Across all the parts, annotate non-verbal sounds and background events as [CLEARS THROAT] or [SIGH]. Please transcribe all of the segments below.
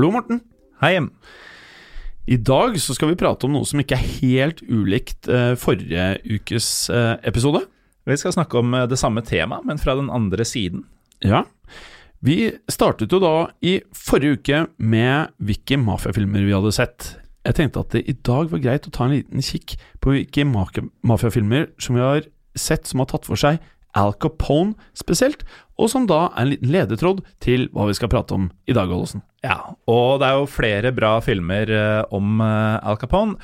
Hallo, Morten. Hei. I dag så skal vi prate om noe som ikke er helt ulikt eh, forrige ukes eh, episode. Vi skal snakke om eh, det samme temaet, men fra den andre siden. Ja. Vi startet jo da i forrige uke med hvilke mafiafilmer vi hadde sett. Jeg tenkte at det i dag var greit å ta en liten kikk på hvilke mafia- mafiafilmer som vi har sett som har tatt for seg Al Capone spesielt, og som da er en liten ledetråd til hva vi skal prate om i dag, Ollåsen. Ja, og det er jo flere bra filmer eh, om eh, Al Capone.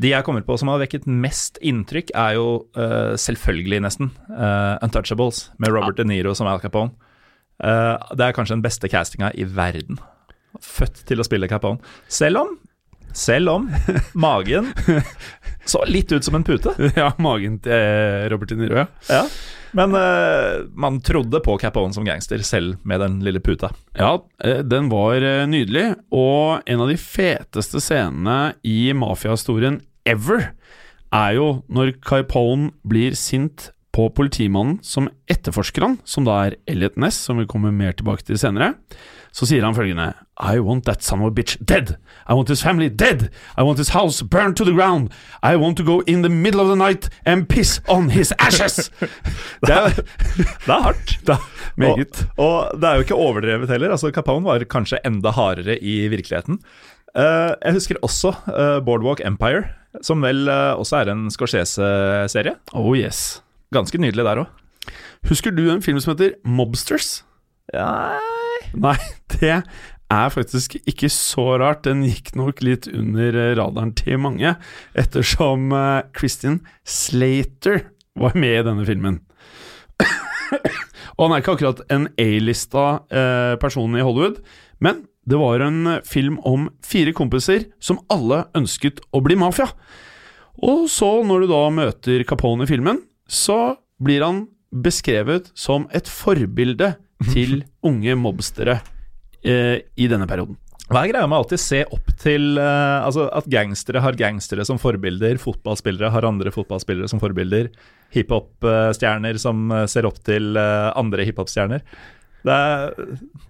De jeg kommer på som har vekket mest inntrykk, er jo uh, selvfølgelig, nesten, uh, Untouchables, med Robert De Niro som Al Capone. Uh, det er kanskje den beste castinga i verden. Født til å spille Capone. Selv om selv om magen [LAUGHS] så litt ut som en pute. [LAUGHS] Ja, magen til eh, Robert De Niro, ja. Ja. Men uh, man trodde på Capone som gangster, selv med den lille puta. Ja, eh, den var nydelig, og en av de feteste scenene i mafiahistorien ever er jo når Capone blir sint på politimannen som etterforsker han, som da er Elliot Ness, som vi kommer mer tilbake til senere. Så sier han følgende I want that son of a bitch dead. I want his family dead. I want his house burned to the ground. I want to go in the middle of the night and piss on his ashes. [LAUGHS] [LAUGHS] Det er, det er hardt. [LAUGHS] Da, meget. Og, og det er jo ikke overdrevet heller. Altså Capone var kanskje enda hardere i virkeligheten. Uh, jeg husker også uh, Boardwalk Empire, som vel uh, også er en Scorsese-serie. Oh yes. Ganske nydelig der òg. Husker du en film som heter Mobsters? Ja, Nei, [LAUGHS] det er faktisk ikke så rart. Den gikk nok litt under eh, radaren til mange, ettersom eh, Christian Slater var med i denne filmen. Og han er ikke akkurat en A-lista eh, person i Hollywood, men det var en film om fire kompiser som alle ønsket å bli mafia. Og så, når du da møter Capone i filmen, så blir han beskrevet som et forbilde til [LAUGHS] unge mobstere eh, i denne perioden. Hva er greia med å alltid se opp til eh, Altså at gangstere har gangstere som forbilder, fotballspillere har andre fotballspillere som forbilder, hiphop-stjerner som eh, ser opp til eh, andre hiphop-stjerner. Er-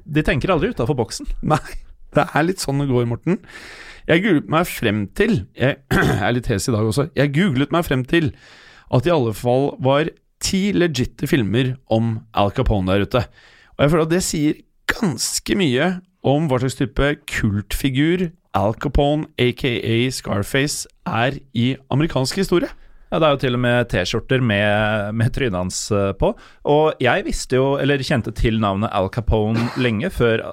De tenker aldri utafor boksen. [LAUGHS] Nei, det er litt sånn det går, Morten. Jeg googlet meg frem til Jeg [CLEARS THROAT] er litt hes i dag også. Jeg googlet meg frem til at det i alle fall var ti legitte filmer om Al Capone der ute. Og jeg føler at det sier ganske mye om hva slags type kultfigur Al Capone, aka Scarface, er i amerikansk historie. Ja, Det er jo til og med T-skjorter med, med trynet hans eh, på. Og jeg visste jo, eller kjente til navnet Al Capone [LAUGHS] lenge før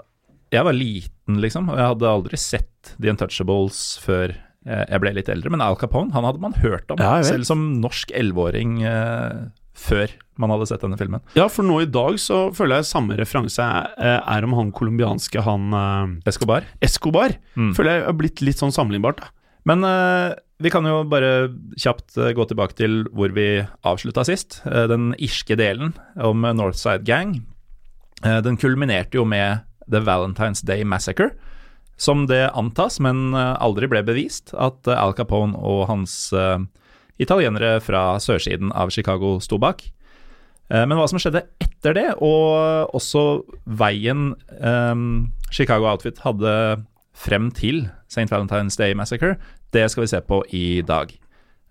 jeg var liten, liksom. Og jeg hadde aldri sett The Untouchables før jeg ble litt eldre. Men Al Capone han hadde man hørt om, Ja, selv som norsk elleveåring eh, før man hadde sett denne filmen. Ja, for nå i dag så føler jeg samme referanse er, er om han colombianske, han eh, Escobar. Escobar. Mm. Føler jeg har blitt litt sånn sammenlignbart. da. Men eh, vi kan jo bare kjapt eh, gå tilbake til hvor vi avslutta sist. Eh, den irske delen om eh, Northside Gang. Eh, den kulminerte jo med The Valentine's Day Massacre. Som det antas, men eh, aldri ble bevist, at eh, Al Capone og hans uh, italienere fra sørsiden av Chicago sto bak. Uh, Men hva som skjedde etter det, og også veien um, Chicago Outfit hadde frem til St. Valentine's Day Massacre, det skal vi se på i dag.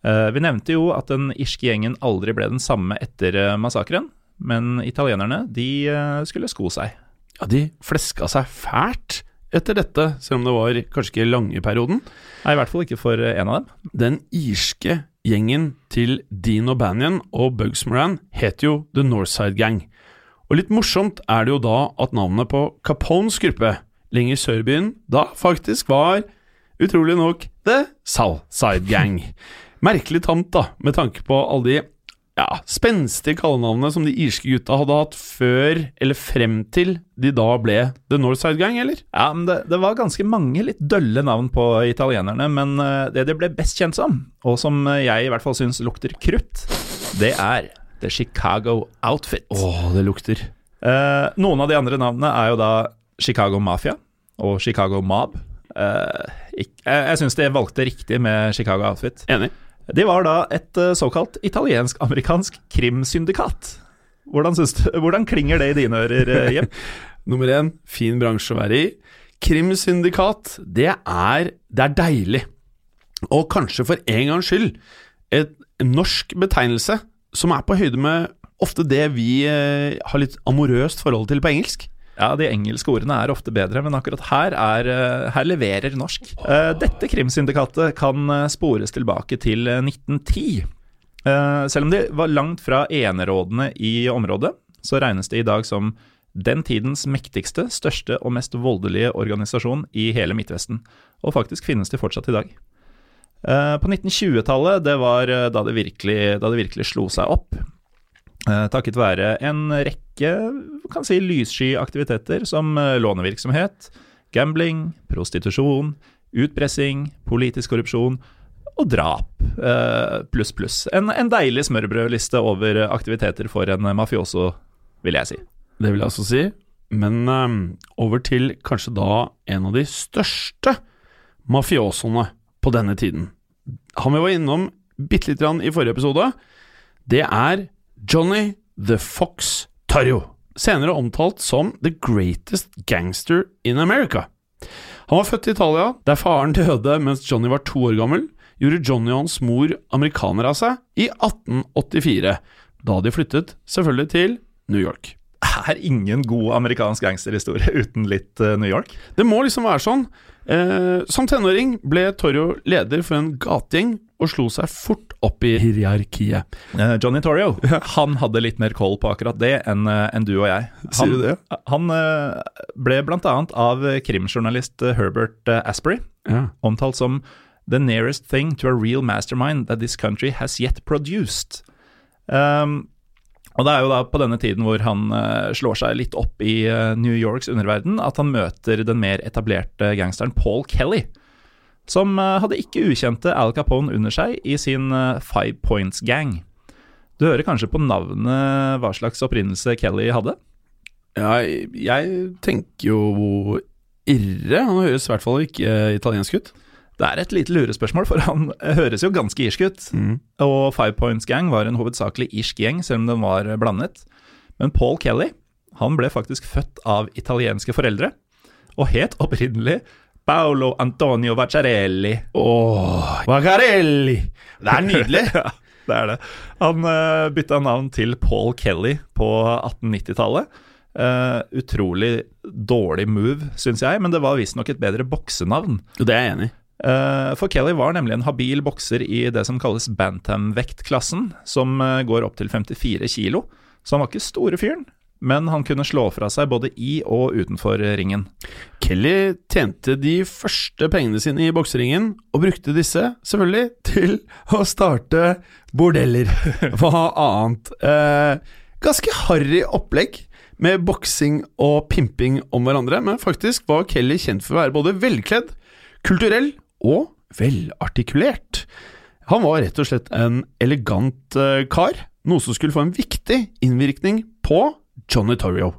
Uh, vi nevnte jo at den irske gjengen aldri ble den samme etter massakren, men italienerne de skulle sko seg. Ja, de fleska seg fælt etter dette, selv om det var kanskje ikke lange perioden. Nei, i hvert fall ikke for eh, en av dem. Den irske gjengen til Dean O'Banion og Bugs Moran het jo The Northside Gang. Og litt morsomt er det jo da at navnet på Capones gruppe lenger sør i byen da faktisk var, utrolig nok, The Southside Gang. Merkelig tamt, da, med tanke på alle de ja, spenstige kallenavnet som de irske gutta hadde hatt før, eller frem til de da ble The Northside Gang, eller? Ja, men det, det var ganske mange litt dølle navn på italienerne, men eh, det de ble best kjent som, og som eh, jeg i hvert fall syns lukter krutt, det er The Chicago Outfit. Åh, det lukter. Eh, noen av de andre navnene er jo da Chicago Mafia og Chicago Mob. Eh, jeg jeg syns de valgte riktig med Chicago Outfit. Enig. De var da et eh, såkalt italiensk-amerikansk krimsyndikat. Hvordan, hvordan klinger det i dine ører, Jim? [LAUGHS] Nummer én, fin bransje å være i. Krimsyndikat, det er, det er deilig. Og kanskje for en gangs skyld et norsk betegnelse som er på høyde med ofte det vi eh, har litt amorøst forhold til på engelsk. Ja, de engelske ordene er ofte bedre, men akkurat her, er, eh, her leverer norsk. Eh, Dette krimsyndikatet kan eh, spores tilbake til eh, 1910. Eh, Selv om de var langt fra enerådende i området, så regnes det i dag som den tidens mektigste, største og mest voldelige organisasjon i hele Midtvesten. Og faktisk finnes de fortsatt i dag. På 1920-tallet, det var da det, virkelig, da det virkelig slo seg opp. Eh, Takket være en rekke kan si, lyssky aktiviteter som eh, lånevirksomhet, gambling, prostitusjon, utpressing, politisk korrupsjon og drap, eh, pluss, pluss. En, en deilig smørbrødliste over aktiviteter for en mafioso, vil jeg si. Det vil jeg også si. Men um, over til kanskje da en av de største mafiosoene på denne tiden. Han vi var innom bitte lite grann i forrige episode, det er Johnny the Fox Tarjo, Senere omtalt som The Greatest Gangster in America. Han var født i Italia, der faren døde mens Johnny var to år gammel. Gjorde Johnny og hans mor amerikaner av seg i 1884, da de flyttet selvfølgelig til New York. Er ingen god amerikansk gangsterhistorie uten litt eh, New York? Det må liksom være sånn. Eh, som tenåring ble Torrio leder for en gategjeng og slo seg fort opp i hierarkiet. Eh, Johnny Torrio [LAUGHS] han hadde litt mer koll på akkurat det enn en du og jeg. Han, Sier du det? Han eh, ble annet av krimjournalist eh, Herbert eh, Asprey Ja. omtalt som the nearest thing to a real mastermind that this country has yet produced. Um, og det er jo da på denne tiden hvor han eh, slår seg litt opp i eh, New Yorks underverden, at han møter den mer etablerte gangsteren Paul Kelly, som eh, hadde ikke ukjente Al Capone under seg i sin Five Points Gang. Du hører kanskje på navnet hva slags opprinnelse Kelly hadde? Ja, jeg tenker jo Irre. Han høres i hvert fall ikke italiensk ut. Det er et lite lurespørsmål, for han høres jo ganske irsk ut. Og Five Points Gang var en hovedsakelig irsk gjeng, selv om den var blandet. Men Paul Kelly han ble faktisk født av italienske foreldre, og het opprinnelig Paolo Antonio Vacciarelli. Åh, Vaccarelli! Det er nydelig! [LAUGHS] ja, det er det. Han uh, bytta navn til Paul Kelly på 1890-tallet. Uh, utrolig dårlig move, syns jeg, men det var visstnok et bedre boksenavn. Det er jeg enig i. Eh, For Kelly var nemlig en habil bokser i det som kalles bantam-vektklassen, som eh, går opp til 54 kilo. Så han var ikke store fyren, men han kunne slå fra seg både i og utenfor ringen. Kelly tjente de første pengene sine i bokseringen, og brukte disse selvfølgelig til å starte bordeller. [LAUGHS] Hva annet? Eh, ganske harry opplegg med boksing og pimping om hverandre, men faktisk var Kelly kjent for å være både velkledd, kulturell og velartikulert. Han var rett og slett en elegant eh, kar, noe som skulle få en viktig innvirkning på Johnny Torrio.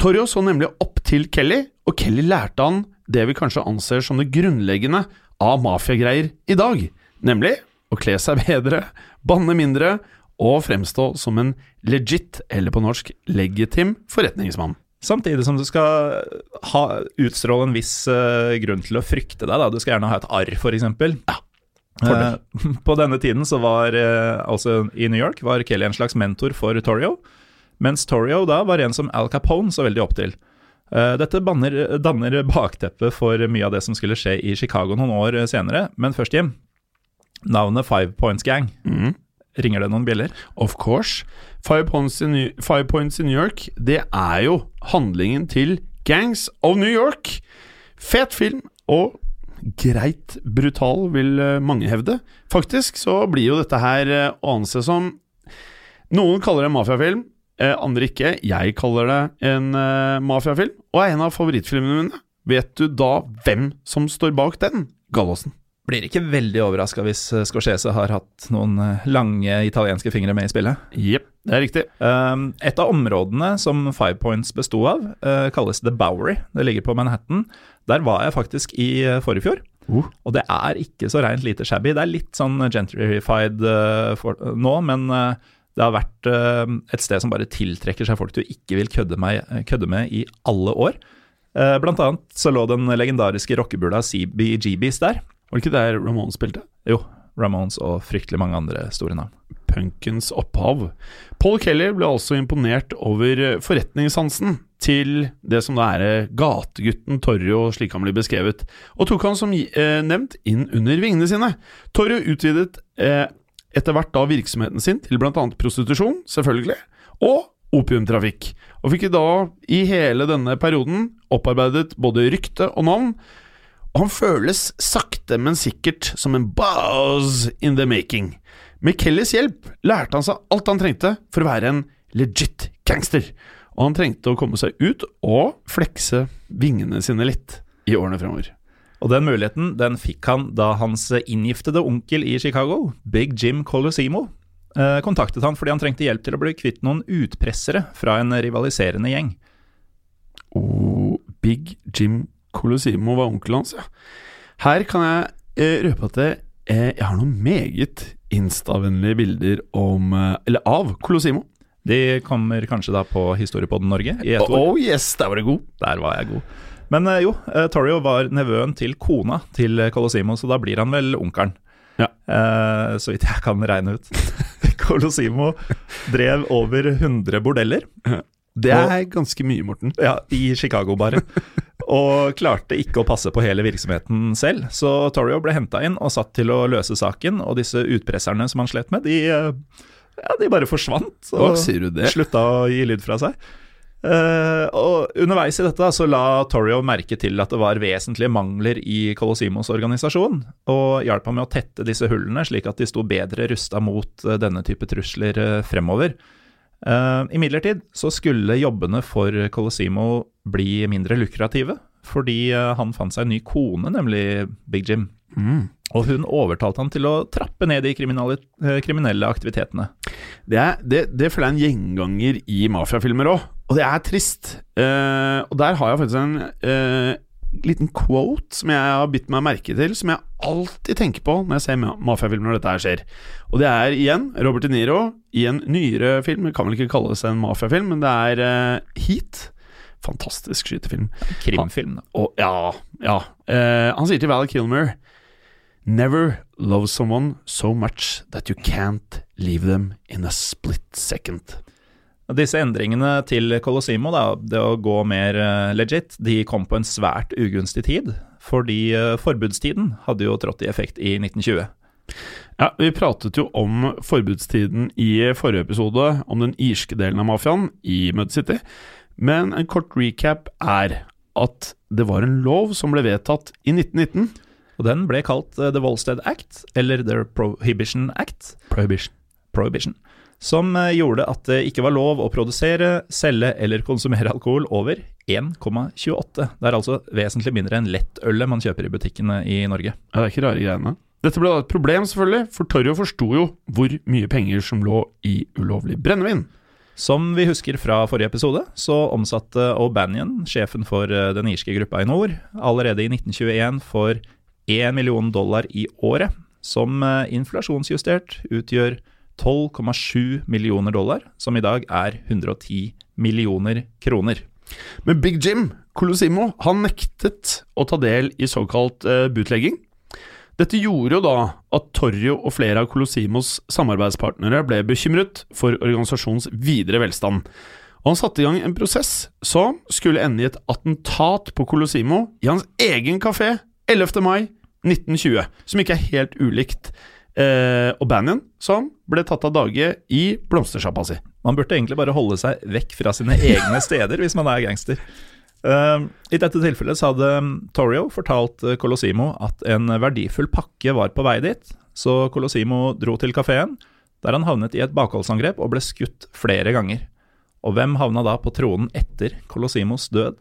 Torrio så nemlig opp til Kelly, og Kelly lærte han det vi kanskje anser som det grunnleggende av mafiagreier i dag, nemlig å kle seg bedre, banne mindre og fremstå som en legit, eller på norsk legitim, forretningsmann. Samtidig som du skal ha, utstråle en viss uh, grunn til å frykte deg. Da. Du skal gjerne ha et arr, f.eks. Ja, Uh, [LAUGHS] på denne tiden, så var uh, altså i New York, var Kelly en slags mentor for Torrio. Mens Torrio da var en som Al Capone så veldig opp til. Dette banner, danner bakteppet for mye av det som skulle skje i Chicago noen år senere. Men først, Jim. Navnet Five Points Gang. Mm. Ringer det noen bjeller? Of course. Five Points, in New, Five Points in New York, det er jo handlingen til Gangs of New York. Fet film, og greit brutal, vil eh, mange hevde. Faktisk så blir jo dette her eh, å anse som Noen kaller det en mafiafilm, eh, andre ikke. Jeg kaller det en mafiafilm, og er en av favorittfilmene mine. Vet du da hvem som står bak den, Gallosen? Blir ikke veldig overraska hvis eh, Scorsese har hatt noen eh, lange italienske fingre med i spillet. Jepp, det er riktig. Um, et av områdene som Five Points besto av, eh, kalles The Bowery. Det ligger på Manhattan. Der var jeg faktisk i forrige fjor. Uh. Og det er ikke så reint lite shabby. Det er litt sånn gentrified nå, men det har vært et sted som bare tiltrekker seg folk du ikke vil kødde, med i alle år. Blant annet så lå den legendariske rockebula CBGBs der. Var det ikke der Ramones spilte? Jo, Ramones og fryktelig mange andre store navn. Punkens opphav. Paul Kelly ble altså imponert over forretningssansen til det som da er eh, gategutten Torrio, slik han blir beskrevet, og tok han som eh, nevnt inn under vingene sine. Torrio utvidet eh, etter hvert da virksomheten sin til bl.a. prostitusjon, selvfølgelig, og opiumtrafikk, og fikk da i hele denne perioden opparbeidet både rykte og navn, og han føles sakte, men sikkert som en buzz in the making. Med Kellys hjelp lærte han seg alt han trengte for å være en legit gangster, og han trengte å komme seg ut og flekse vingene sine litt i årene fremover. Og den muligheten den fikk han da hans inngiftede onkel i Chicago, Big Jim Colosimo, eh, kontaktet han fordi han trengte hjelp til å bli kvitt noen utpressere fra en rivaliserende gjeng. Og Big Jim Colosimo var onkelen hans, ja. Her kan jeg eh, røpe at det, eh, jeg har noen meget instavennlige bilder om eh, Eller av Colosimo. De kommer kanskje da på Historiepodden Norge i ett år. Oh yes, der var det god! Der var jeg god. Men eh, jo, eh, Torrio var nevøen til kona til Colosimo, så da blir han vel onkelen. Ja. Eh, så vidt jeg kan regne ut. [LAUGHS] Colosimo drev over 100 bordeller. Det er ganske mye, Morten. Ja, i Chicago bare. Og klarte ikke å passe på hele virksomheten selv, så Torrio ble henta inn og satt til å løse saken, og disse utpresserne som han slet med, de, eh, ja, de bare forsvant. Det? Slutta å gi lyd fra seg. Uh, og underveis i dette så la Torrio merke til at det var vesentlige mangler i Colosimos organisasjon, og hjalp ham med å tette disse hullene, slik at de sto bedre rusta mot eh, denne type trusler fremover. Uh, Imidlertid så skulle jobbene for Colosimo bli mindre lukrative, fordi uh, han fant seg en ny kone, nemlig Big Jim. Og hun overtalte han til å trappe ned de kriminelle, uh, aktivitetene. Det, er, det, det føler jeg er en gjenganger i mafiafilmer òg, og det er trist. Uh, og der har jeg faktisk en eh, liten quote som jeg har bitt meg merke til, som jeg alltid tenker på når jeg ser ma- mafiafilmer når dette her skjer. Og det er igjen Robert De Niro i en nyere film, det kan vel ikke kalles en mafiafilm, men det er uh, Heat. Fantastisk skytefilm. Krimfilm, da. Og ja, ja. Uh, han sier til Val Kilmer Never love someone so much that you can't leave them in a split second. Disse endringene til Colosimo, da, det å gå mer eh, legit, de kom på en svært ugunstig tid. Fordi eh, forbudstiden hadde jo trådt i effekt i 1920. Ja, Vi pratet jo om forbudstiden i forrige episode, om den irske delen av mafiaen i Mud City. Men en kort recap er at det var en lov som ble vedtatt i 1919. Og den ble kalt eh, The Volstead Act, eller The Prohibition Act. Prohibition. Prohibition. Som eh, gjorde at det ikke var lov å produsere, selge eller konsumere alkohol over 1,28. Det er altså vesentlig mindre enn lettølet man kjøper i butikkene i Norge. Ja, det er ikke rare greiene. Dette ble da et problem, selvfølgelig, for Torjo forsto jo hvor mye penger som lå i ulovlig brennevin. Som vi husker fra forrige episode, så omsatte O'Banion, sjefen for eh, den irske gruppa i nord, allerede i 1921 for 1 million dollar i året, som eh, inflasjonsjustert utgjør 12,7 millioner dollar, som i dag er 110 millioner kroner. Men Big Jim Colosimo han nektet å ta del i såkalt uh, bootlegging. Dette gjorde jo da at Torrio og flere av Colosimos samarbeidspartnere ble bekymret for organisasjonens videre velstand. Og han satte i gang en prosess som skulle ende i et attentat på Colosimo i hans egen kafé 11. mai 1920, som ikke er helt ulikt eh, Bannon som ble tatt av dage i blomstersjappa si. Man burde egentlig bare holde seg vekk fra sine egne [LAUGHS] steder hvis man er gangster. Uh, I dette tilfellet så hadde Torrio fortalt eh, Colosimo at en verdifull pakke var på vei dit, så Colosimo dro til kafeen, der han havnet i et bakholdsangrep og ble skutt flere ganger. Og hvem havna da på tronen etter Colosimos død?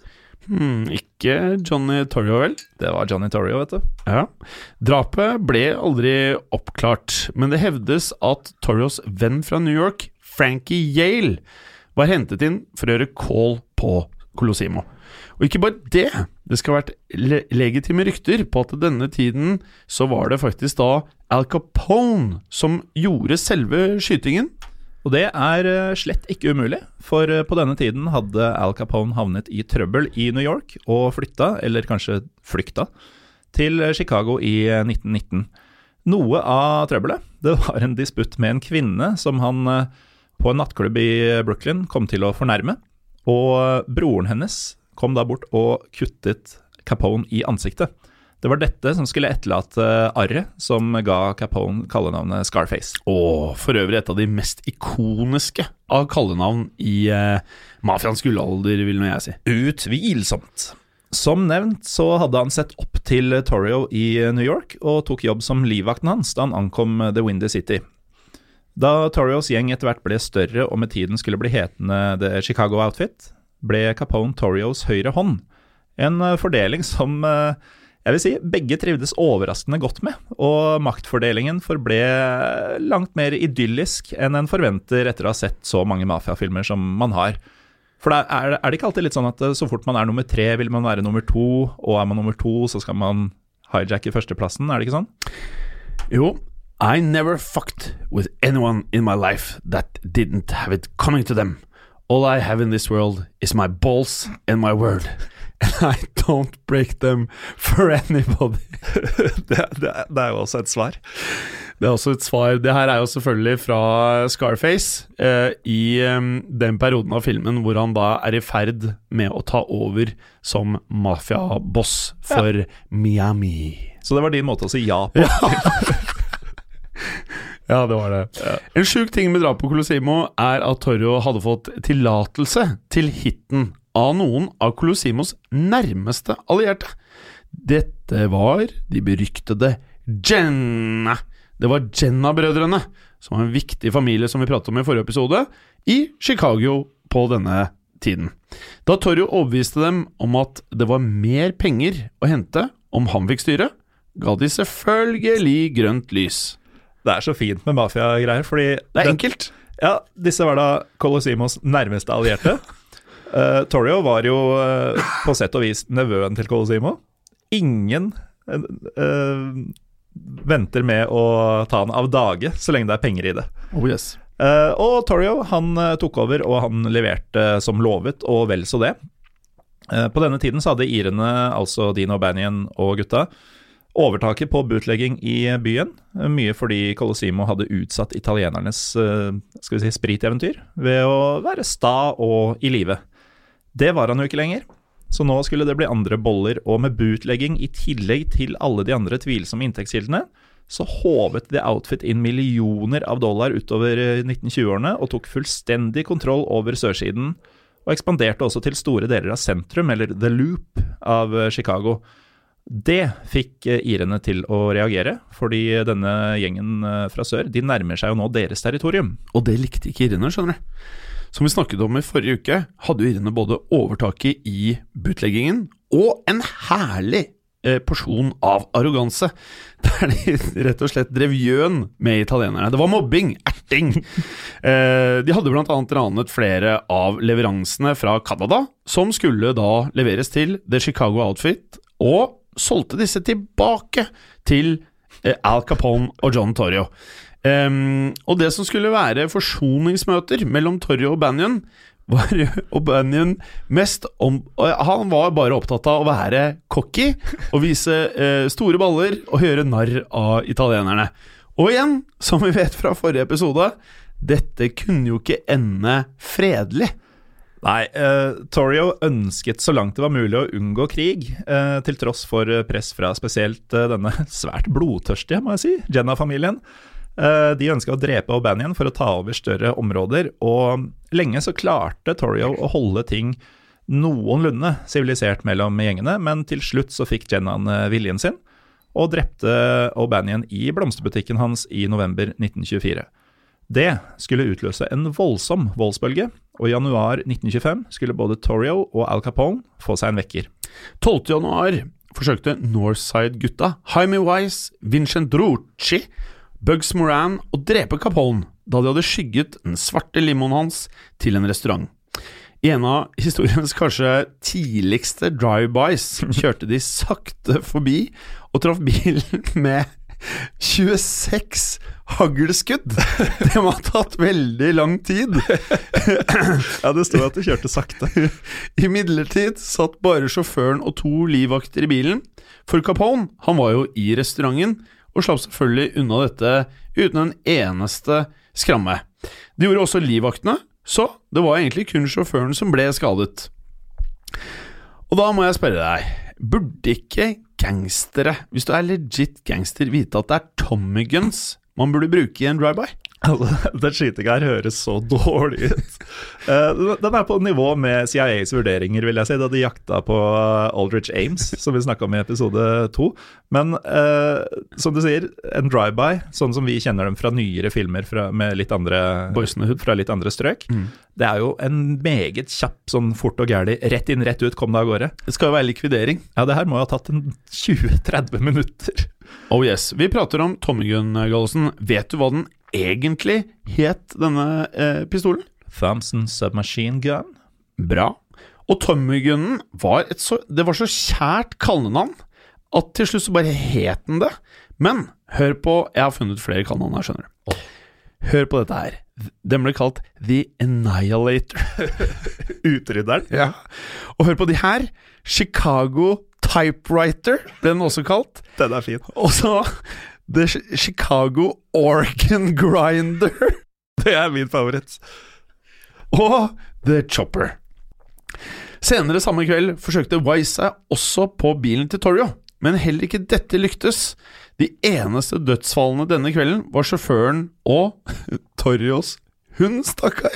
Hmm, ikke Johnny Torrio, vel? Det var Johnny Torrio, vet du. Ja. Drapet ble aldri oppklart, men det hevdes at Torrios venn fra New York, Frankie Yale, var hentet inn for å gjøre call på Colosimo. Og ikke bare det, det skal ha vært le legitime rykter på at denne tiden så var det faktisk da Al Capone som gjorde selve skytingen. Og det er eh, slett ikke umulig, for eh, på denne tiden hadde Al Capone havnet i trøbbel i New York og flytta, eller kanskje flykta, til Chicago i 1919. Eh, Noe av trøbbelet [LAUGHS] det var en disputt med en kvinne som han på en nattklubb i Brooklyn kom til å fornærme. Og broren hennes kom da bort og kuttet Capone i ansiktet. Det var dette som skulle etterlate arret som ga Capone kallenavnet Scarface. Og for øvrig et av de mest ikoniske av kallenavn i eh, mafiaens gullalder, vil nå jeg si. Utvilsomt. Som nevnt så hadde han sett opp til Torrio i New York, og tok jobb som livvakten hans da han ankom The Windy City. Da Torrios gjeng etter hvert ble større og med tiden skulle bli hetende The Chicago Outfit, ble Capone Torrios høyre hånd. En fordeling som eh, jeg vil si begge trivdes overraskende godt med, og maktfordelingen forble langt mer idyllisk enn en forventer etter å ha sett så mange mafiafilmer som man har. For er, er det ikke alltid litt sånn at eh, så fort man er nummer tre, vil man være nummer to, og er man nummer to, så skal man hijacke førsteplassen, er det ikke sånn? Jo, I never fucked with anyone in my life that didn't have it coming to them. All I have in this world is my balls and my word. And [LAUGHS] I don't break them for anybody. [LAUGHS] det, det, det, er jo også et svar. Det er også et svar. Det her er jo selvfølgelig fra Scarface, eh, i um, den perioden av filmen hvor han da er i ferd med å ta over som mafiaboss for ja. Miami. Så det var din måte å si ja på? Ja. [LAUGHS] Ja, det var det. Ja. En sjuk ting med drapet på Colosimo er at Torjo hadde fått tillatelse til hiten av noen av Colosimos nærmeste allierte. Dette var de beryktede Jenna. Det var Jenna-brødrene, som var en viktig familie som vi pratet om i forrige episode, i Chicago på denne tiden. Da Torjo overbeviste dem om at det var mer penger å hente om han fikk styre, ga de selvfølgelig grønt lys. Det er så fint med mafiagreier, fordi Det er enkelt. Ja, disse var da Colosimos nærmeste allierte. [LAUGHS] Uh, Torrio var jo uh, på sett og vis nevøen til Colosimo. Ingen uh, venter med å ta han av dage så lenge det er penger i det. Oh yes. og Torrio han tok over, og han leverte som lovet, og vel så det. på denne tiden så hadde irene, altså Dino Banyan og gutta, overtaket på bootlegging i byen. Mye fordi Colosimo hadde utsatt italienernes skal vi si, spriteventyr ved å være sta og i live. Det var han jo ikke lenger, så nå skulle det bli andre boller, og med bootlegging i tillegg til alle de andre tvilsomme inntektskildene, så håvet The Outfit inn millioner av dollar utover 1920-årene og tok fullstendig kontroll over sørsiden, og ekspanderte også til store deler av sentrum, eller The Loop, av Chicago. Det fikk eh, irene til å reagere, fordi denne gjengen eh, fra sør de nærmer seg jo nå deres territorium. Og det likte ikke irene, skjønner du. Som vi snakket om i forrige uke, hadde jo irene både overtaket i bootleggingen og en herlig eh, porsjon av arroganse. [LAUGHS] Der de rett og slett drev gjøn med italienerne. Det var mobbing, erting. [LAUGHS] Eh, de hadde bl.a. ranet flere av leveransene fra Canada, som skulle da leveres til The Chicago Outfit, og solgte disse tilbake til eh, Al Capone og John Torrio. Um, og det som skulle være forsoningsmøter mellom Torrio og Banyan, var [LAUGHS] O'Banion mest om Han var bare opptatt av å være cocky og vise eh, store baller og gjøre narr av italienerne. Og igjen, som vi vet fra forrige episode, dette kunne jo ikke ende fredelig. Nei, eh, Torrio ønsket så langt det var mulig å unngå krig, eh, til tross for press fra spesielt eh, denne [LAUGHS] svært blodtørstige, må jeg si, Jenna-familien. Eh, de ønska å drepe O'Banion for å ta over større områder, og lenge så klarte Torrio å holde ting noenlunde sivilisert mellom gjengene, men til slutt så fikk Jennan eh, viljen sin, og drepte O'Banion i blomsterbutikken hans i november 1924. Det skulle utløse en voldsom voldsbølge, og i januar 1925 skulle både Torrio og Al Capone få seg en vekker. 12. januar forsøkte Northside-gutta Jaime Wise, Vincent Drucci Bugs Moran å drepe Capone da de hadde skygget den svarte limoen hans til en restaurant. I en av historiens kanskje tidligste drive-bys kjørte de sakte forbi og traff bilen med 26 haglskudd! Det må ha tatt veldig lang tid. ja, det sto at de kjørte sakte. Imidlertid satt bare sjåføren og to livvakter i bilen, for Capone han var jo i restauranten og slapp selvfølgelig unna dette uten en eneste skramme. Det gjorde også livvaktene, så det var egentlig kun sjåføren som ble skadet. Og da må jeg spørre deg, burde ikke gangstere, hvis du er legit gangster, vite at det er Tommy Guns man burde bruke i en drive-by? Den skytinga her høres så dårlig ut. Uh, den er på nivå med CIAs vurderinger, vil jeg si, da de jakta på Aldrich Ames, som vi snakka om i episode to. Men uh, som du sier, en drive-by, sånn som vi kjenner dem fra nyere filmer fra, med litt andre, fra litt andre strøk, mm. det er jo en meget kjapp, sånn fort og gæli, rett inn, rett ut, kom deg av gårde. Det skal jo være likvidering. Ja, det her må jo ha tatt en 20-30 minutter. Oh yes. Vi prater om Tommy Gunn, Gallosen. Vet du hva den egentlig het, denne eh, pistolen? Thompson Submachine Gun. Bra. Og Tommy-gunnen var et så Det var så kjært kallenavn at til slutt så bare het den det. Men hør på Jeg har funnet flere kallenavn her, skjønner du. Oh. Hør på dette her. Den ble kalt The Annihilator. [LAUGHS] Utrydderen? Ja. Og hør på de her. Chicago Typewriter ble den også kalt. Den er fin. Og så The Chicago Organ Grinder. Det er min favoritt. Og The Chopper. Senere samme kveld forsøkte Wise seg også på bilen til Torrio, men heller ikke dette lyktes. De eneste dødsfallene denne kvelden var sjåføren og Torrios hund, stakkar.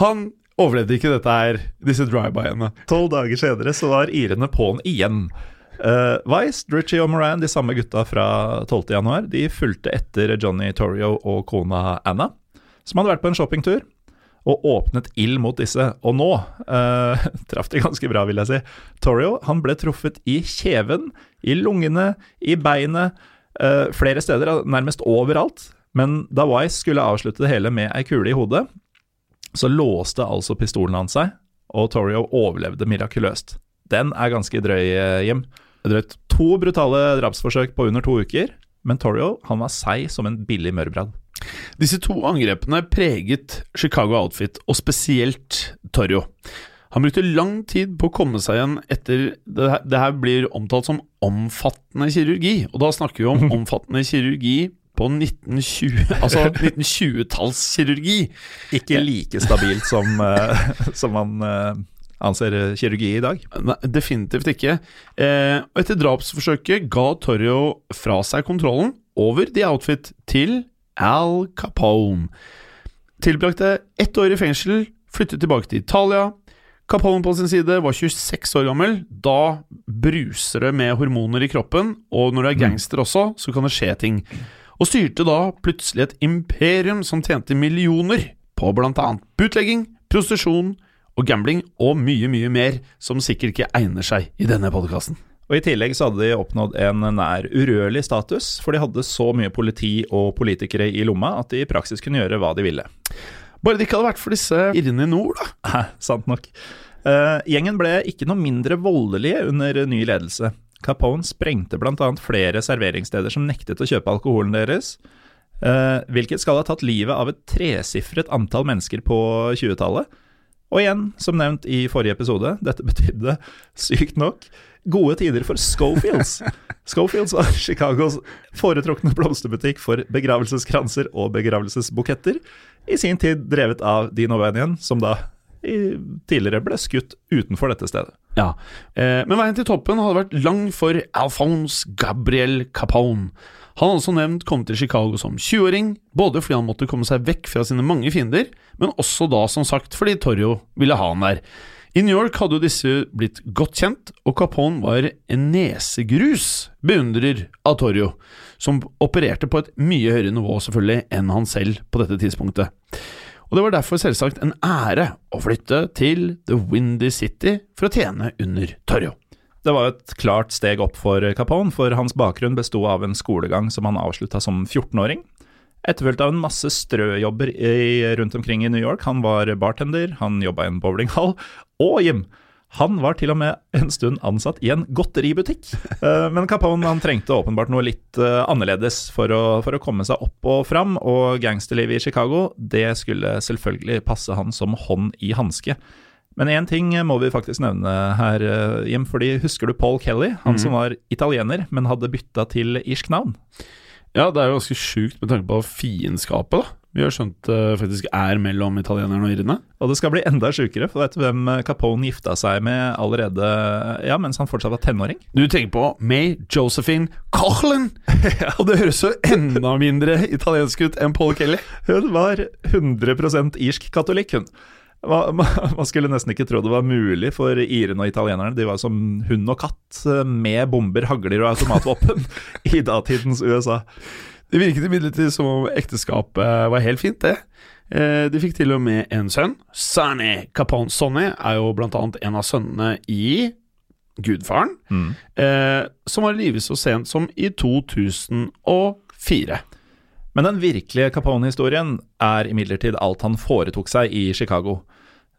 Han overlevde ikke dette her, disse drive-by-ene. Tolv dager senere så var irene på'n igjen. Uh, Vice, Dritchie og Moran, de samme gutta fra 12.1, de fulgte etter Johnny Torrio og kona Anna, som hadde vært på en shoppingtur, og åpnet ild mot disse. Og nå uh, [LAUGHS] traff de ganske bra, vil jeg si. Torrio han ble truffet i kjeven, i lungene, i beinet, uh, flere steder, nærmest overalt. Men da Wise skulle avslutte det hele med ei kule i hodet, så låste altså pistolen hans seg, og Torrio overlevde mirakuløst. Den er ganske drøy, Jim. Drøyt. To brutale drapsforsøk på under to uker, men Torrio han var seig som en billig mørbrad. Disse to angrepene preget Chicago Outfit, og spesielt Torrio. Han brukte lang tid på å komme seg igjen etter det her, det her blir omtalt som omfattende kirurgi, og da snakker vi om [LAUGHS] omfattende kirurgi på 1920 [LAUGHS] Altså 1920-tallskirurgi. Ikke like stabilt som, uh, [LAUGHS] som man uh, anser kirurgi i dag? Nei, definitivt ikke. Eh, etter drapsforsøket ga Torrio fra seg kontrollen over The Outfit til Al Capone. Tilbrakte ett år i fengsel, flyttet tilbake til Italia. Capone på sin side var 26 år gammel. Da bruser det med hormoner i kroppen, og når du er mm. gangster også, så kan det skje ting. Og styrte da plutselig et imperium som tjente millioner på blant annet butlegging, prostitusjon og gambling og mye, mye mer som sikkert ikke egner seg i denne podkasten. Og I tillegg så hadde de oppnådd en nær urørlig status, for de hadde så mye politi og politikere i lomma at de i praksis kunne gjøre hva de ville. Bare det ikke hadde vært for disse irrene i nord, da. [LAUGHS] Sant nok. Eh, gjengen ble ikke noe mindre voldelige under ny ledelse. Capone sprengte bl.a. flere serveringssteder som nektet å kjøpe alkoholen deres, eh, hvilket skal ha tatt livet av et tresifret antall mennesker på 20-tallet. Og igjen, som nevnt i forrige episode, [LAUGHS] dette betydde, sykt nok, gode tider for Schofields. [LAUGHS] Schofields var Chicagos foretrukne blomsterbutikk for begravelseskranser og begravelsesbuketter, i sin tid drevet av Dean O'Banion, som da tidligere ble skutt utenfor dette stedet. Ja, eh, Men veien til toppen hadde vært lang for Alphonse Gabriel Capone. Han hadde som nevnt kommet til Chicago som 20-åring, både fordi han måtte komme seg vekk fra sine mange fiender, men også da, som sagt, fordi Torrio ville ha han der. I New York hadde jo disse blitt godt kjent, og Capone var en nesegrus beundrer av Torrio, som opererte på et mye høyere nivå selvfølgelig enn han selv på dette tidspunktet. Og det var derfor selvsagt en ære å flytte til The Windy City for å tjene under Torjo. Det var et klart steg opp for Capone, for hans bakgrunn besto av en skolegang som han avslutta som 14-åring. Etterfulgt av en masse strøjobber i, rundt omkring i New York. Han var bartender, han jobba i en bowlinghall, og Jim, han var til og med en stund ansatt i en godteributikk. Eh, men Capone han trengte åpenbart noe litt eh, annerledes for å, for å komme seg opp og fram, og gangsterlivet i Chicago det skulle selvfølgelig passe han som hånd i hanske. Men én ting må vi faktisk nevne her, eh, Jim, fordi husker du Paul Kelly? Han mm. som var italiener, men hadde bytta til irsk navn? Ja, det er jo ganske sjukt med tanke på fiendskapet, da. Vi har skjønt det uh, faktisk er mellom italienerne og irene. Og det skal bli enda sjukere, for vet du hvem Capone gifta seg med allerede ja, mens han fortsatt var tenåring? Du tenker på May Josephine Cochlan! [LAUGHS] Og det høres jo enda mindre italiensk ut enn Paul Kelly. Hun var 100% irsk katolikk, hun. Man skulle nesten ikke tro det var mulig for irene og italienerne. De var som hund og katt eh, med bomber, hagler og automatvåpen [LAUGHS] i datidens USA. Det virket imidlertid som om ekteskapet var helt fint, det. Eh, de fikk til og med en sønn. Sonny Capone Sonny er jo blant annet en av sønnene i Gudfaren, mm. eh, som var i live så sent som i 2004. Men den virkelige Capone-historien er imidlertid alt han foretok seg i Chicago.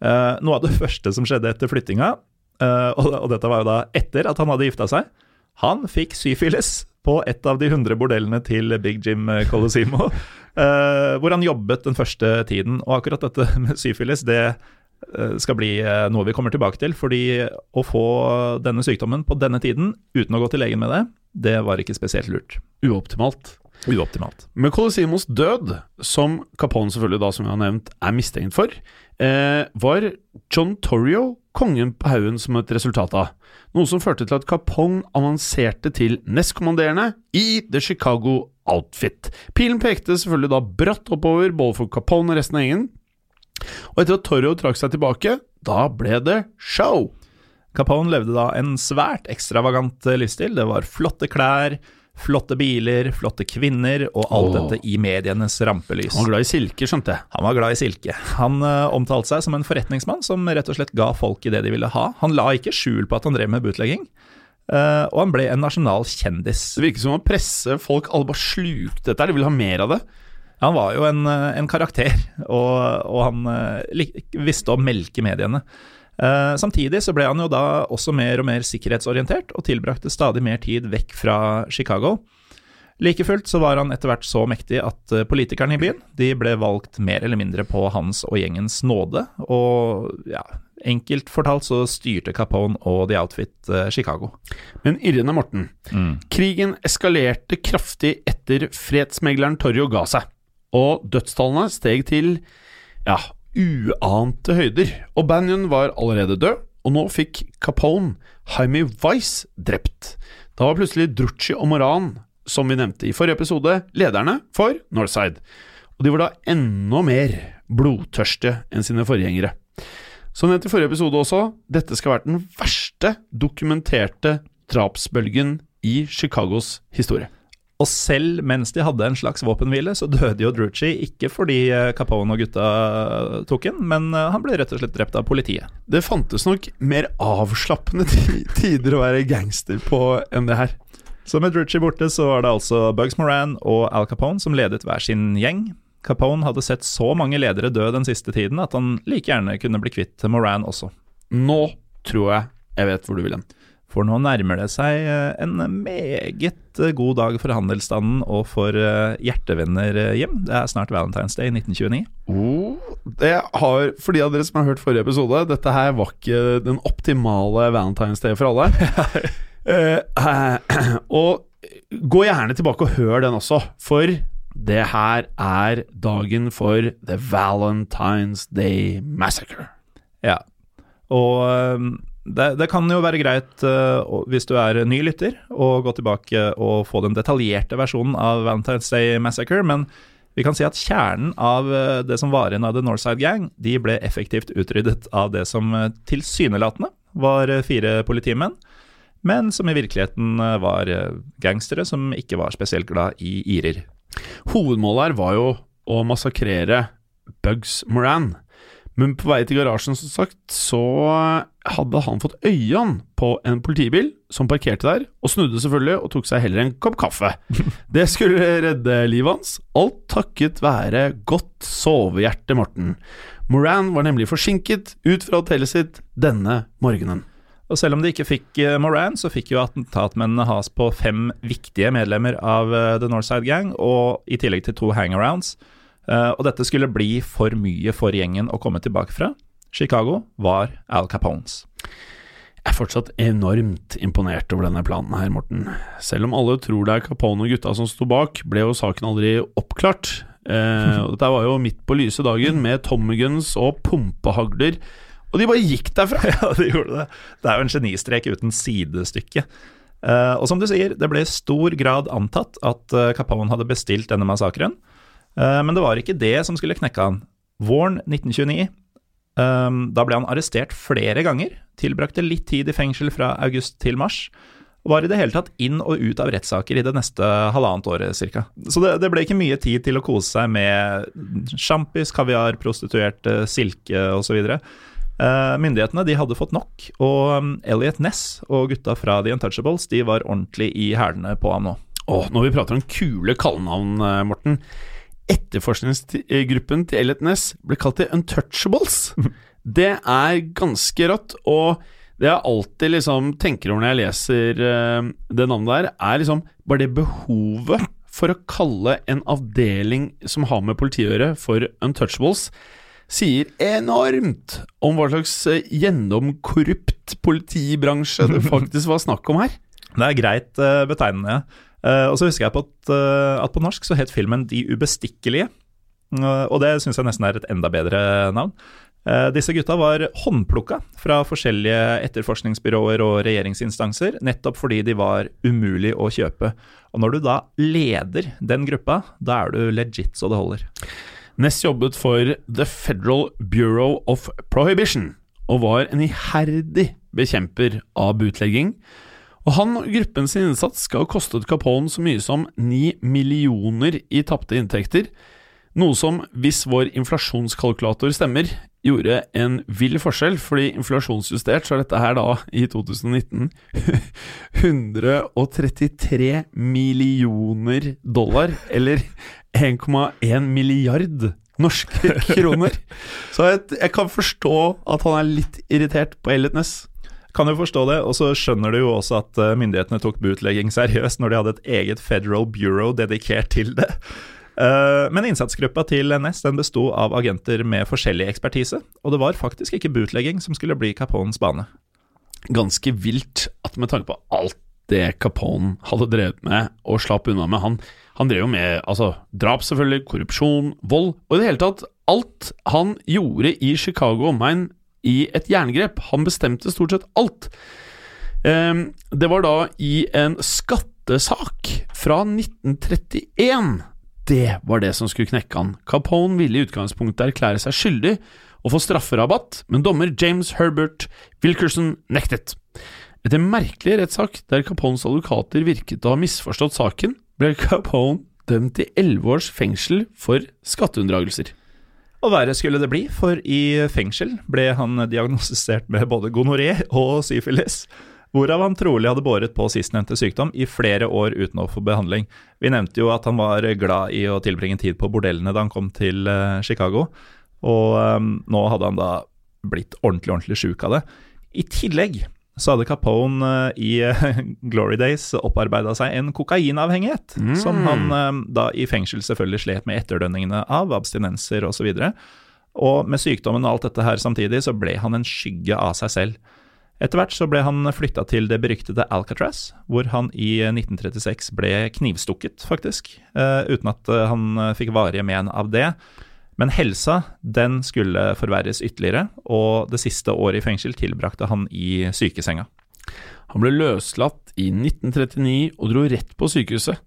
Uh, noe av det [LAUGHS] første som skjedde etter flyttinga, og, dette var jo da etter at han hadde gifta seg, han fikk syfilis på et av de 100 bordellene til Big Jim Colosimo, uh, [LAUGHS] hvor han jobbet den første tiden. Og akkurat dette [LAUGHS] med syfilis, det skal bli noe vi kommer tilbake til. Fordi å få denne sykdommen på denne tiden uten å gå til legen med det, det var ikke spesielt lurt. Uoptimalt. Uoptimalt. Med Colosimos død, som Capone selvfølgelig da, som vi har nevnt, er mistenkt for, eh, var John Torrio kongen på haugen som et resultat av. Noe som førte til at Capone avanserte til nestkommanderende i The Chicago Outfit. Pilen pekte selvfølgelig da bratt oppover både for Capone og resten av gjengen. Og etter at Torrio trakk seg tilbake, da ble det show. Capone levde da en svært ekstravagant livsstil. Det var flotte klær, Flotte biler, flotte kvinner, og alt oh. dette i medienes rampelys. Han var glad i silke, skjønte jeg. Han var glad i silke. Han uh, omtalte seg som en forretningsmann som rett og slett ga folk i det de ville ha. Han la ikke skjul på at han drev med bootlegging. Uh, og han ble en nasjonal kjendis. Det virker som å presse folk alle bare slukte dette, de ville ha mer av det. Han var jo en, eh, en karakter, og, og han uh, visste å melke mediene. Uh, samtidig så ble han jo da også mer og mer sikkerhetsorientert, og tilbrakte stadig mer tid vekk fra Chicago. Like fullt så var han etter hvert så mektig at uh, politikerne i byen de ble valgt mer eller mindre på hans og gjengens nåde, og ja, enkelt fortalt så styrte Capone og The Outfit uh, Chicago. Men Irene Morten, mm. krigen eskalerte kraftig etter fredsmegleren Torrio ga seg, og dødstallene steg til ja, uante høyder, og Banyan var allerede død, og nå fikk Capone Jaime Weiss drept. Da var plutselig Drucci og Moran, som vi nevnte i forrige episode, lederne for Northside. Og de var da enda mer blodtørste enn sine forgjengere. Som nevnt i forrige episode også, dette skal være den verste dokumenterte drapsbølgen i Chicagos historie. Og selv mens de hadde en slags våpenhvile, så døde jo Drucci ikke fordi eh, Capone og gutta tok den, men eh, han ble rett og slett drept av politiet. Det fantes nok mer avslappende [LAUGHS] tider å være gangster på enn det her. Så med Drucci borte, så var det altså Bugs Moran og Al Capone som ledet hver sin gjeng. Capone hadde sett så mange ledere dø den siste tiden at han like gjerne kunne bli kvitt Moran også. Nå tror jeg jeg vet hvor du vil hen. For nå nærmer det seg eh, en meget eh, god dag for handelsstanden og for eh, hjertevenner hjem. Det er snart Valentine's Day 1929. Oh, det har, for de av dere som har hørt forrige episode, dette her var ikke den optimale Valentine's Day for alle. [LAUGHS] Eh, og gå gjerne tilbake og hør den også, for det her er dagen for The Valentine's Day Massacre. Ja. Og eh, det, det kan jo være greit, uh, hvis du er ny lytter, å gå tilbake og få den detaljerte versjonen av Valentine's Day Massacre, men vi kan si at kjernen av eh, det som var igjen av The Northside Gang, de ble effektivt utryddet av det som eh, tilsynelatende var fire politimenn, men som i virkeligheten var gangstere som ikke var spesielt glad i irer. Hovedmålet her var jo å massakrere Bugs Moran. Men på vei til garasjen, som sagt, så hadde han fått øynene på en politibil som parkerte der, og snudde selvfølgelig og tok seg heller en kopp kaffe. [LAUGHS] Det skulle redde livet hans, alt takket være godt sovehjerte Morten. Moran var nemlig forsinket ut fra hotellet sitt denne morgenen. Og selv om de ikke fikk eh, Moran, så fikk jo attentatmennene has på fem viktige medlemmer av eh, The Northside Gang, og i tillegg til to hangarounds. Eh, og dette skulle bli for mye for gjengen å komme tilbake fra. Chicago var Al Capones. Jeg er fortsatt enormt imponert over denne planen her, Morten. Selv om alle tror det er Capone og gutta som sto bak, ble jo saken aldri oppklart. Eh, og dette var jo midt på lyse dagen med Tommy-guns og pumpehagler, og de bare gikk derfra. [LAUGHS] Ja, de gjorde det. Det er jo en genistrek uten sidestykke. Eh, og som du sier, det ble i stor grad antatt at eh, Capone hadde bestilt denne massakren. Eh, men det var ikke det som skulle knekke han. Våren 1929, eh, da ble han arrestert flere ganger, tilbrakte litt tid i fengsel fra august til mars, og var i det hele tatt inn og ut av rettssaker i det neste halvannet året ca. Så det, det ble ikke mye tid til å kose seg med sjampis, kaviar, prostituerte, silke osv. Uh, myndighetene de hadde fått nok, og um, Elliot Ness og gutta fra The Untouchables de var ordentlig i hælene på ham nå. Åh, når vi prater om kule kallenavn, eh, Morten. Etterforskningsgruppen til Elliot Ness ble kalt The Untouchables. [LAUGHS] Det er ganske rått, og det jeg alltid liksom tenker over når jeg leser eh, det navnet der, er liksom bare det behovet for å kalle en avdeling som har med politiet å gjøre, for Untouchables, sier enormt om hva slags eh, gjennomkorrupt politibransje det [LAUGHS] faktisk var snakk om her. Det er greit uh, betegnende. Uh, og så husker jeg på at, uh, at på norsk så het filmen De ubestikkelige. Uh, og det syns jeg nesten er et enda bedre navn. Disse gutta var håndplukka fra forskjellige etterforskningsbyråer og regjeringsinstanser, nettopp fordi de var umulig å kjøpe. Og når du da leder den gruppa, da er du legit så det holder. Ness jobbet for The Federal Bureau of Prohibition og var en iherdig bekjemper av bootlegging. Og han og gruppen sin innsats skal ha kostet Capone så mye som 9 millioner i tapte inntekter, noe som, hvis vår inflasjonskalkulator stemmer, gjorde en vill forskjell, fordi inflasjonsjustert så er dette her da, i 2019, 133 [LAUGHS] millioner dollar, eller 1,1 milliard norske [LAUGHS] kroner. Så jeg, jeg kan forstå at han er litt irritert på Elliot Ness. Kan jo forstå det, og så skjønner du jo også at eh, myndighetene tok bootlegging seriøst når de hadde et eget Federal Bureau dedikert til det. Eh, Men innsatsgruppa til NS den besto av agenter med forskjellig ekspertise, og det var faktisk ikke bootlegging som skulle bli Capones bane. Ganske vilt at med tanke på alt det Capone hadde drevet med og slapp unna med Han, han drev jo med altså, drap, selvfølgelig, korrupsjon, vold, og i det hele tatt alt han gjorde i Chicago omegn i et jerngrep. Han bestemte stort sett alt. Ehm, det var da i en skattesak fra 1931. Det var det som skulle knekke han. Capone ville i utgangspunktet erklære seg skyldig og få strafferabatt, men dommer James Herbert Wilkerson nektet. Etter en merkelig rettssak der Capones advokater virket å ha misforstått saken, ble Capone dømt til elleve års fengsel for skatteunndragelser. Og verre skulle det bli, for i fengsel ble han diagnostisert med både gonoré og syfilis, hvorav han trolig hadde båret på sistnevnte sykdom i flere år uten å få behandling. Vi nevnte jo at han var glad i å tilbringe tid på bordellene da han kom til eh, Chicago, og um, nå hadde han da blitt ordentlig, ordentlig sjuk av det. I tillegg så hadde Capone uh, i uh, Glory Days opparbeida seg en kokainavhengighet, mm. som han uh, da i fengsel selvfølgelig slet med etterdønningene av, abstinenser osv. Og, så og med sykdommen og alt dette her samtidig, så ble han en skygge av seg selv. Etter hvert så ble han flytta til det beryktede Alcatraz, hvor han i 1936 ble knivstukket, faktisk, uten at han fikk varige men av det. Men helsa den skulle forverres ytterligere, og det siste året i fengsel tilbrakte han i sykesenga. Han ble løslatt i 1939 og dro rett på sykehuset.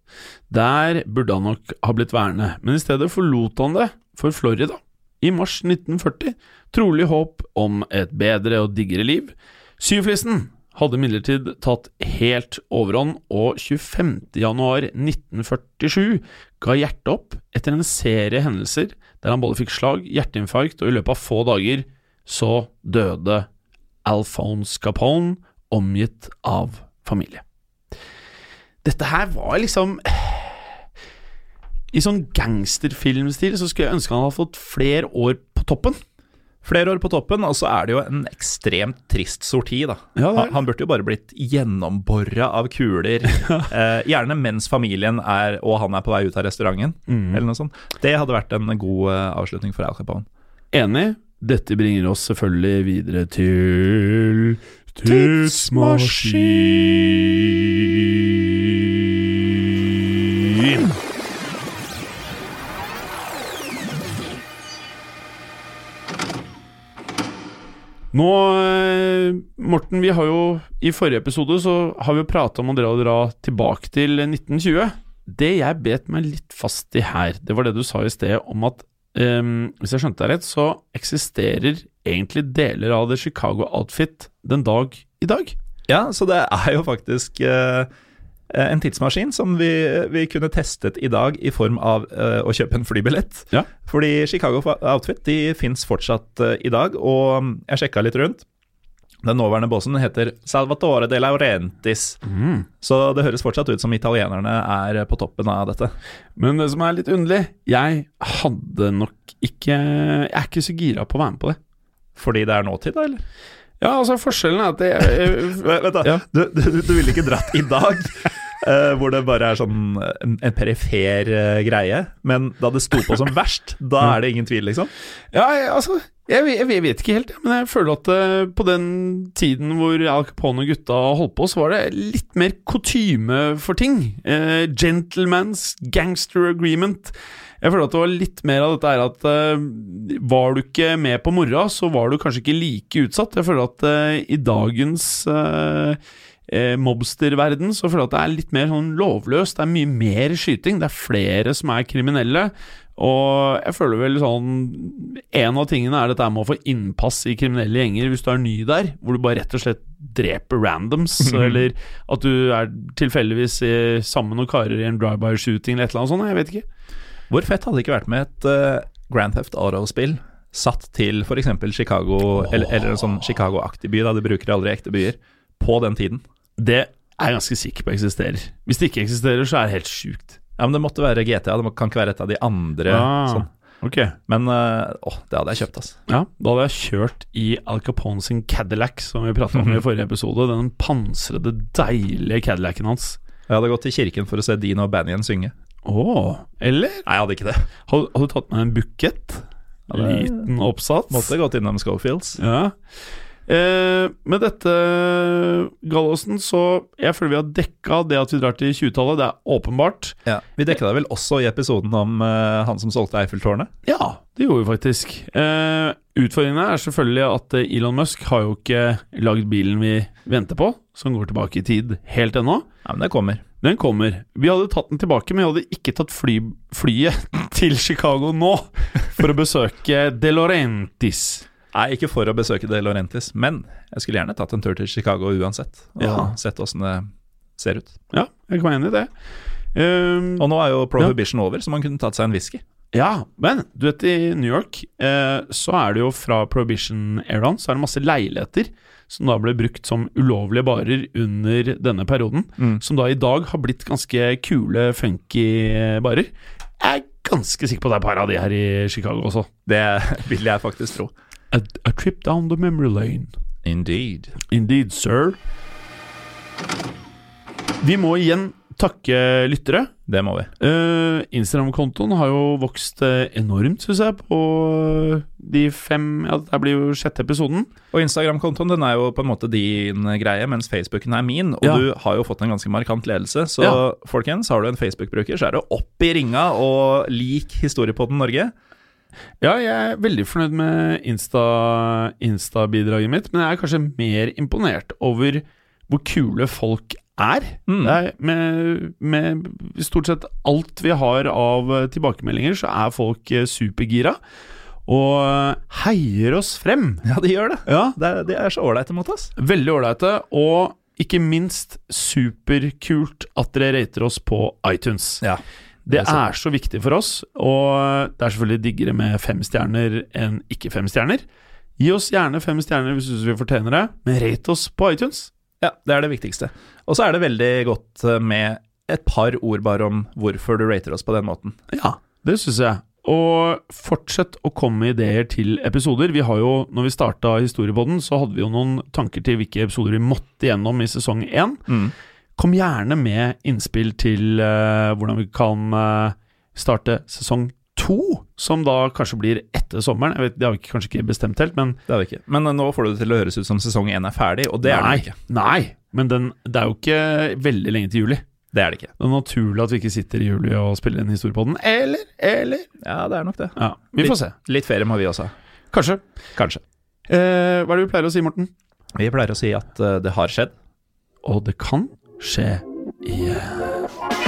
Der burde han nok ha blitt værende, men i stedet forlot han det for Florida i mars 1940, trolig håp om et bedre og diggere liv. Syvflisen hadde imidlertid tatt helt overhånd, og 25.1.1947 ga hjertet opp etter en serie hendelser der han både fikk slag, hjerteinfarkt, og i løpet av få dager så døde Alphonse Capone, omgitt av familie. Dette her var liksom I sånn gangsterfilmstil så skulle jeg ønske han hadde fått flere år på toppen. Flere år på toppen, og så er det jo en ekstremt trist sorti, da. Ja, han, han, burde jo bare blitt gjennombora av kuler, [LAUGHS] eh, gjerne mens familien er og han er på vei ut av restauranten, mm. eller noe sånt. Det hadde vært en god uh, avslutning for Al Capone. Enig. Dette bringer oss selvfølgelig videre til Tidsmaskin. Nå, eh, Morten, vi har jo i forrige episode så har vi jo prata om å dra, dra tilbake til 1920. Det jeg bet meg litt fast i her, det var det du sa i sted om at um, hvis jeg skjønte deg rett, så eksisterer egentlig deler av The Chicago Outfit den dag i dag. Ja, så det er jo faktisk uh en tidsmaskin som vi, vi, kunne testet i dag i form av uh, å kjøpe en flybillett. Ja. Fordi Chicago Outfit de fins fortsatt uh, i dag, og jeg sjekka litt rundt. Den nåværende båsen heter Salvatore de Laurentis, mm. så det høres fortsatt ut som italienerne er på toppen av dette. Men det som er litt underlig, jeg hadde nok ikke Jeg er ikke så gira på å være med på det. Fordi det er nåtid, da, eller? Ja, altså forskjellen er at det Vent, da. Ja. Du, du, du ville ikke dratt i dag? [LAUGHS] Uh, [LAUGHS] hvor det bare er sånn en, en perifer uh, greie. Men da det sto på som verst, [LAUGHS] da er det ingen tvil, liksom? Ja, jeg, altså jeg, jeg, vet ikke helt, men jeg føler at uh, på den tiden hvor Al Capone og gutta holdt på, så var det litt mer kutyme for ting. gentleman's gangster agreement. Jeg føler at det var litt mer av dette her at var du ikke med på moroa, så var du kanskje ikke like utsatt. Jeg føler at i dagens uh, mobsterverden så føler jeg at det er litt mer sånn lovløst. Det er mye mer skyting. Det er flere som er kriminelle. Og jeg føler vel sånn En av tingene er dette med å få innpass i kriminelle gjenger hvis du er ny der, hvor du bare rett og slett dreper randoms, eller at du er tilfeldigvis sammen med noen karer i en drive-by-shooting eller et eller annet sånt. Jeg vet ikke. Hvor fett hadde det ikke vært med et uh, Grand Theft Auto-spill satt til f.eks. Chicago, oh. eller, eller, en sånn Chicago-aktig by, da de bruker aldri ekte byer, på den tiden? Det er jeg ganske sikker på eksisterer. Hvis det ikke eksisterer, så er det helt sjukt. Ja, men det måtte være GTA, det kan ikke være et av de andre. Ah, sånn. okay. Men uh, åh, det hadde jeg kjøpt, altså. Ja, da hadde jeg kjørt i Al Capone sin Cadillac, som vi pratet om i forrige episode. Den pansrede, deilige Cadillacen hans. Jeg hadde gått til kirken for å se Dino Banyan synge. Å, oh, eller? Nei, jeg hadde ikke det. Hadde, hadde du tatt med en bukett? Liten oppsats? Måtte gått innom Schofields. Ja. Eh, med dette, Gallosen, så jeg føler vi har dekka det at vi drar til 20-tallet. Det er åpenbart. Ja, Vi dekka det vel også i episoden om eh, han som solgte Eiffeltårnet? Ja, det gjorde vi faktisk. Eh, utfordringen er selvfølgelig at Elon Musk har jo ikke lagd bilen vi venter på, som går tilbake i tid helt ennå. Ja, Men det kommer. Den kommer. Vi hadde tatt den tilbake, men vi hadde ikke tatt fly, flyet [LAUGHS] til Chicago nå for å besøke De Laurentis. Nei, ikke for å besøke De Laurentis, men jeg skulle gjerne tatt en tur til Chicago uansett. Og ja. sett åssen det ser ut. Ja, jeg kan være enig i det. Um, Og nå er jo prohibition over, så man kunne tatt seg en whisky. Ja, men du vet i New York eh, så er det jo fra Prohibition-eraen så er det masse leiligheter som da ble brukt som ulovlige barer under denne perioden. Som da i dag har blitt ganske kule, funky barer. Jeg er ganske sikker på det er et par av de her i Chicago også. Det vil jeg faktisk tro. A, a trip down the memory lane. Indeed. Indeed, sir. Vi må igjen takke lyttere. Det må vi. Uh, Instagram-kontoen har jo vokst eh, enormt, syns jeg, på eh, de fem Ja, det blir jo sjette episoden. Og Instagram-kontoen den er jo på en måte din greie, mens Facebooken er min. Og Ja. du har jo fått en ganske markant ledelse, så Ja. folkens, har du en Facebook-bruker, så er det opp i ringa og lik Historiepodden Norge. Ja, jeg er veldig fornøyd med Insta- Insta-bidraget mitt, men jeg er kanskje mer imponert over hvor kule folk er. Mm. Er med, med stort sett alt vi har av tilbakemeldinger, så er folk eh, supergira. Og eh, heier oss frem. Ja, de gjør det. Ja, Det er, de er så ålreite mot oss. Veldig ålreite, og ikke minst superkult at dere rater oss på iTunes. Ja. Det er så- viktig for oss, og det er selvfølgelig diggere med fem stjerner enn ikke fem stjerner. Gi oss gjerne fem stjerner hvis du synes vi fortjener det, men rate oss på iTunes. Ja, det er det viktigste. Og så er det veldig godt eh, med et par ord bare om hvorfor du rater oss på den måten. Ja, det syns jeg. Og fortsett å komme med ideer til episoder. Vi har jo, når vi starta Historiepodden, så hadde vi jo noen tanker til hvilke episoder vi måtte gjennom i sesong én. Mm. Kom gjerne med innspill til uh, hvordan vi kan uh, starte sesong to, som da kanskje blir etter sommeren. Jeg vet, Det har vi kanskje ikke bestemt helt, men Det er det ikke. Men uh, nå får du det til å høres ut som sesong én er ferdig, og det er det ikke. Nei, men den, det er jo ikke veldig lenge til juli. Det er det ikke. Det er naturlig at vi ikke sitter i juli og spiller inn Historiepodden. Eller, eller Ja, det er nok det. Ja, vi får se. Litt ferie må vi også ha. Kanskje. Kanskje. Eh, hva er det vi pleier å si, Morten? Vi pleier å si at det har skjedd. Og det kan skje igjen.